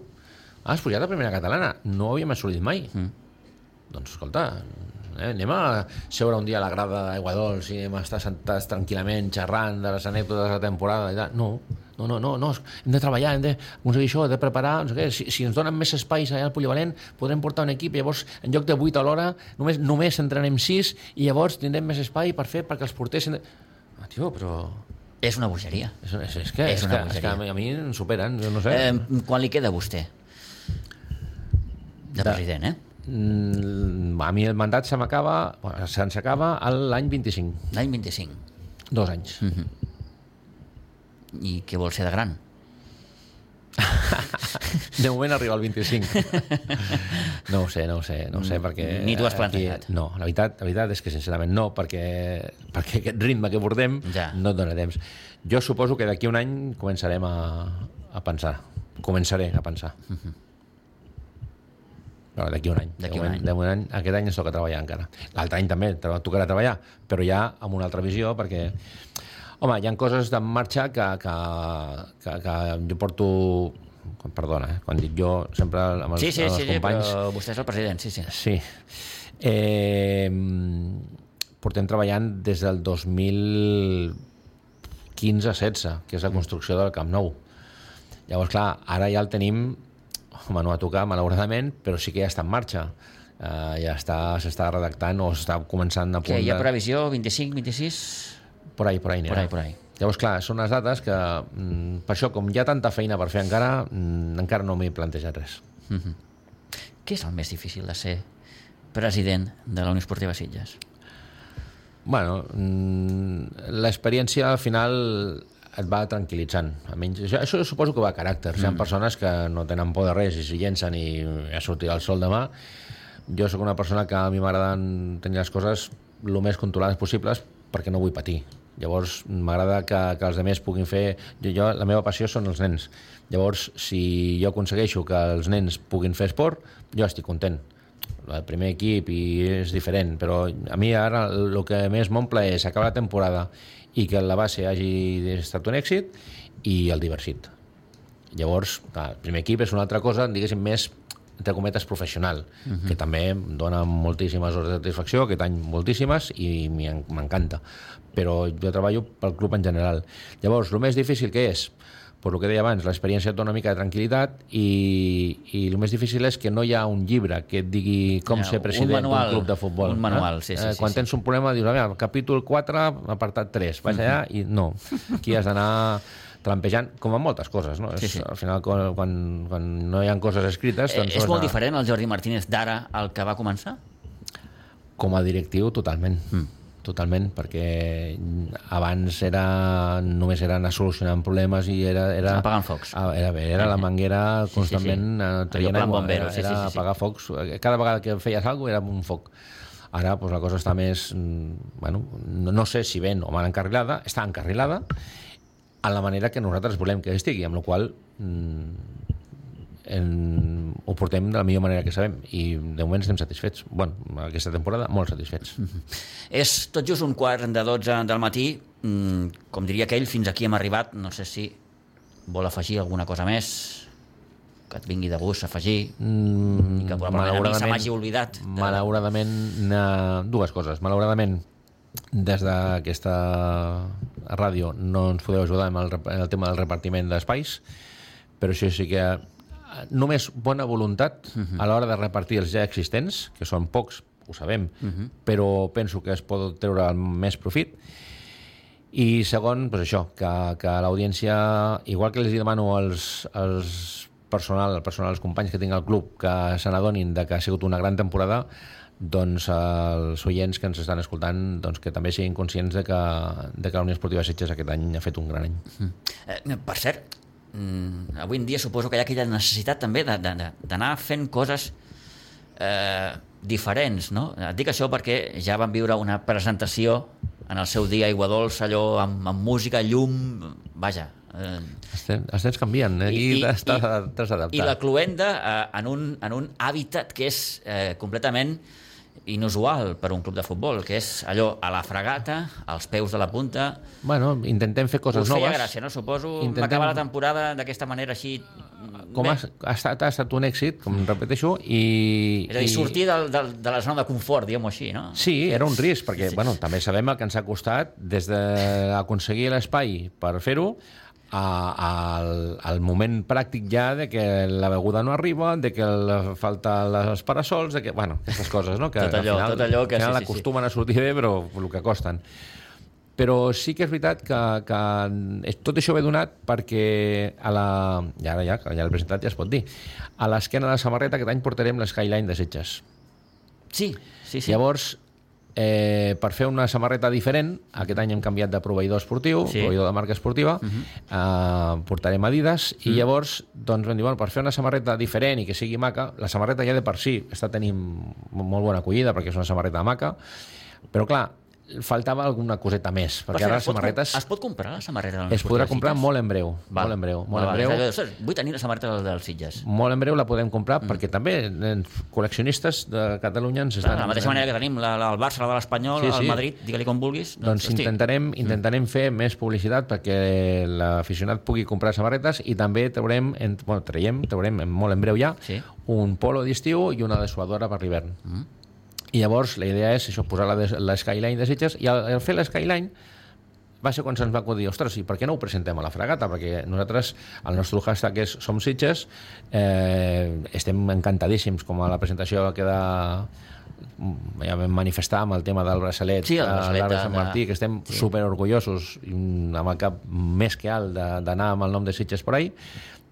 Has pujat a primera catalana, no ho havíem assolit mai. Mm. Doncs, escolta, eh, anem a seure un dia a la grada d'Aigua Dols i anem a estar sentats tranquil·lament xerrant de les anècdotes de la temporada i tal. No, no, no, no, no, hem de treballar, hem d'aconseguir això, hem de preparar, no sé què. Si, si ens donen més espais allà al polivalent, podrem portar un equip, llavors, en lloc de 8 a l'hora, només, només entrenem 6 i llavors tindrem més espai per fer perquè els de- Ah, tio, però... És una bogeria. És, és, és que, És és, una que, és que a mi, em superen, no sé. Eh, quan li queda a vostè? De De- president, eh? Mm, a mi el mandat se m'acaba, se'ns acaba l'any 25, L'any 25. dos anys. I què vol ser de gran? De moment arriba al 25. No ho sé, no ho sé, no ho sé, perquè... Ni t'ho has aquí- plantejat. No, la veritat, la veritat és que sincerament no, perquè, perquè aquest ritme que portem Ja. no et dona temps. Jo suposo que d'aquí un any començarem a, a pensar. Començaré a pensar. Però d'aquí un any. D'aquí un moment- any. De moment, aquest any ens toca treballar encara. L'altre any també tocarà treballar, però ja amb una altra visió, perquè... Home, hi ha coses en marxa que, que, que, que jo porto... Perdona, eh? quan dic jo, sempre amb els, Sí, sí, amb els sí, sí, companys... però vostè és el president, sí, sí. Sí. Eh, portem treballant des del 2015-16, que és la construcció del Camp Nou. Llavors, clar, ara ja el tenim, home, no a tocar, malauradament, però sí que ja està en marxa. Uh, ja està s'està redactant o s'està començant a Que punt hi ha previsió 25, 26... Por ahí, por ahí, Por ahí, por ahí. Llavors, clar, són unes dates que, mm, per això, com hi ha tanta feina per fer encara, mm, encara no m'he plantejat res. Què és el més difícil de ser president de la Unió Esportiva Sitges? Bueno, mm, l'experiència al final et va tranquil·litzant. Almenys, això, això suposo que va a caràcter. Mm. Hi ha persones que no tenen por de res i s'hi llencen i ja sortirà el sol demà. Jo sóc una persona que a mi m'agrada tenir les coses el més controlades possibles perquè no vull patir. Llavors, m'agrada que, que els altres puguin fer... Jo, jo, la meva passió són els nens. Llavors, si jo aconsegueixo que els nens puguin fer esport, jo estic content el primer equip i és diferent, però a mi ara el que més m'omple és acabar la temporada i que la base hagi estat un èxit i el diversit. Llavors, clar, el primer equip és una altra cosa, diguéssim, més entre cometes professional, uh -huh. que també em dona moltíssimes hores de satisfacció, aquest any moltíssimes, i m'encanta. Però jo treballo pel club en general. Llavors, el més difícil que és? Pues el que deia abans, l'experiència et dona una mica de tranquil·litat i, i el més difícil és que no hi ha un llibre que et digui com Ja, ser president d'un club de futbol. un manual, eh? sí, sí, Eh, sí, Quan sí. tens un problema, dius, a veure, capítol 4, apartat 3, vas allà i no. Aquí has d'anar trampejant, com en moltes coses, no? Sí, És, sí. Al final, quan, quan, quan no hi ha coses escrites... Eh, doncs és molt d'anar- diferent el Jordi Martínez d'ara al que va començar? Com a directiu, totalment. Mm. Totalment, perquè abans era, només era anar solucionant problemes i era... era Apagant focs. Ah, Era, bé, era la manguera sí, constantment sí. eh, traient aigua. bombero, era, sí, sí, era sí, sí. apagar focs. Cada vegada que feies alguna cosa era un foc. Ara pues, la cosa està més... mm, Bueno, no, no sé si ben o mal encarrilada, està encarrilada a la manera que nosaltres volem que estigui, amb la qual mm, en, ho portem de la millor manera que sabem i de moment estem satisfets. bueno, aquesta temporada molt satisfets. És tot just un quart de 12 del matí, mm, com diria aquell, fins aquí hem arribat, no sé si vol afegir alguna cosa més que et vingui de gust afegir Mm, i que probablement a mi se m'hagi oblidat de- malauradament dues coses. Malauradament des d'aquesta ràdio no ens podeu ajudar amb el, en el tema del repartiment d'espais, però això sí que eh, només bona voluntat Mhm. a l'hora de repartir els ja existents, que són pocs, ho sabem, Mhm. però penso que es pot treure el més profit, i segon, doncs això, que, que l'audiència, igual que els demano als, als personal, al personal, als companys que tinc al club, que se n'adonin que ha sigut una gran temporada, doncs els oients que ens estan escoltant doncs, que també siguin conscients de que, de que la Unió Esportiva Sitges aquest any ha fet un gran any. Eh, per cert, mm, avui en dia suposo que hi ha aquella necessitat també d'anar fent coses eh, diferents, no? Et dic això perquè ja vam viure una presentació en el seu dia Aigua Dolça, allò amb, amb música, llum, vaja... Eh, Els temps, els temps canvien, eh? I, t'has d'adaptar. i la cluenda eh, en, un, en un hàbitat que és eh, completament inusual per un club de futbol, que és allò a la fregata, als peus de la punta... Bueno, intentem fer coses Us feia noves. gràcia, no? Suposo Intentem- acabar la temporada d'aquesta manera així... Com bé. ha, ha, estat, ha estat un èxit, com repeteixo, i... És a dir, i- sortir del, del, de la zona de confort, diguem-ho així, no? Sí, era un risc, perquè Sí. bueno, també sabem el que ens ha costat des d'aconseguir l'espai per fer-ho al, al moment pràctic ja de que la beguda no arriba, de que la, falta les parasols, de que, bueno, aquestes coses, no? Que Tot allò, al final, tot allò que al final sí, sí, sí. acostumen a sortir bé, però el que costen. Però sí que és veritat que, que tot això ve donat perquè a la... I ara ja, ja l'he presentat, ja es pot dir. A l'esquena de la samarreta aquest any portarem l'Skyline de Setges. Sí, sí, sí. Sí. Llavors, eh, per fer una samarreta diferent, aquest any hem canviat de proveïdor esportiu, Sí. proveïdor de marca esportiva, uh -huh. eh, portarem Adidas, i llavors doncs, vam dir, bueno, per fer una samarreta diferent i que sigui maca, la samarreta ja de per si està tenint molt bona acollida perquè és una samarreta maca, però clar, faltava alguna coseta més, Per perquè ara es les samarretes Es pot comprar la samarreta es podrà comprar molt en breu, Val. molt en breu, molt Val, en breu. Vull tenir la samarreta del, del Sitges. Molt en breu la podem comprar mm. perquè també eh, col·leccionistes de Catalunya ens estan... de la mateixa manera que tenim la, la, el Barça, la de l'Espanyol, Sí, sí, el Madrid, digue-li com vulguis. Doncs hosti, intentarem, intentarem fer més publicitat perquè l'aficionat pugui comprar samarretes i també traurem, en, bueno, traiem, traurem molt en breu ja, Sí. un polo d'estiu i una dessuadora per l'hivern. Mm. I llavors la idea és això, posar la, la Skyline de Sitges i al, al fer la Skyline va ser quan se'ns va acudir, ostres, i per què no ho presentem a la fregata? Perquè nosaltres, el nostre hashtag és Som Sitges, eh, estem encantadíssims, com a la presentació va quedar ja vam manifestar amb el tema del braçalet, Sí, l'Arc de Sant Martí, que estem sí. super orgullosos amb el cap més que alt d'anar amb el nom de Sitges por ahí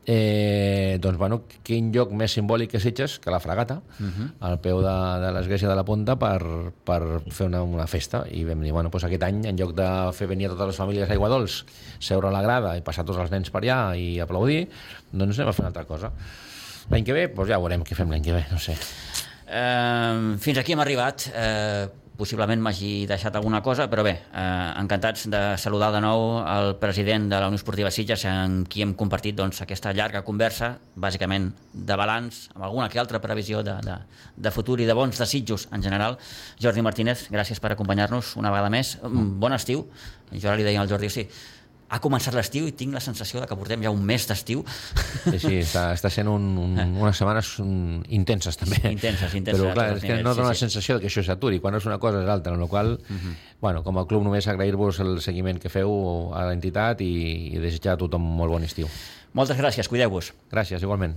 eh, doncs bueno, quin lloc més simbòlic que Sitges que la fregata uh -huh. al peu de, de l'església de la Ponta per, per fer una, una festa i vam dir, bueno, doncs aquest any en lloc de fer venir a totes les famílies a Aiguadols seure a la grada i passar tots els nens per allà i aplaudir, doncs anem a fer una altra cosa l'any que ve, doncs ja veurem què fem l'any que ve, no sé Eh, fins aquí hem arribat. Eh, possiblement m'hagi deixat alguna cosa, però bé, eh, encantats de saludar de nou el president de la Unió Esportiva Sitges, amb qui hem compartit doncs, aquesta llarga conversa, bàsicament de balanç, amb alguna que altra previsió de, de, de futur i de bons desitjos en general. Jordi Martínez, gràcies per acompanyar-nos una vegada més. Mm, Bon estiu. Jo ara li deia al Jordi, sí, ha començat l'estiu i tinc la sensació de que portem ja un mes d'estiu. Sí, sí, està, està sent un, un, unes setmanes un, intenses també. Intenses, intenses Però clar, és que no sí, dona la sí. sensació de que això s'aturi, quan és una cosa és l'altra, amb la qual cosa, bueno, com a club només agrair-vos el seguiment que feu a l'entitat i, i desitjar a tothom molt bon estiu. Moltes gràcies, cuideu-vos. Gràcies, igualment.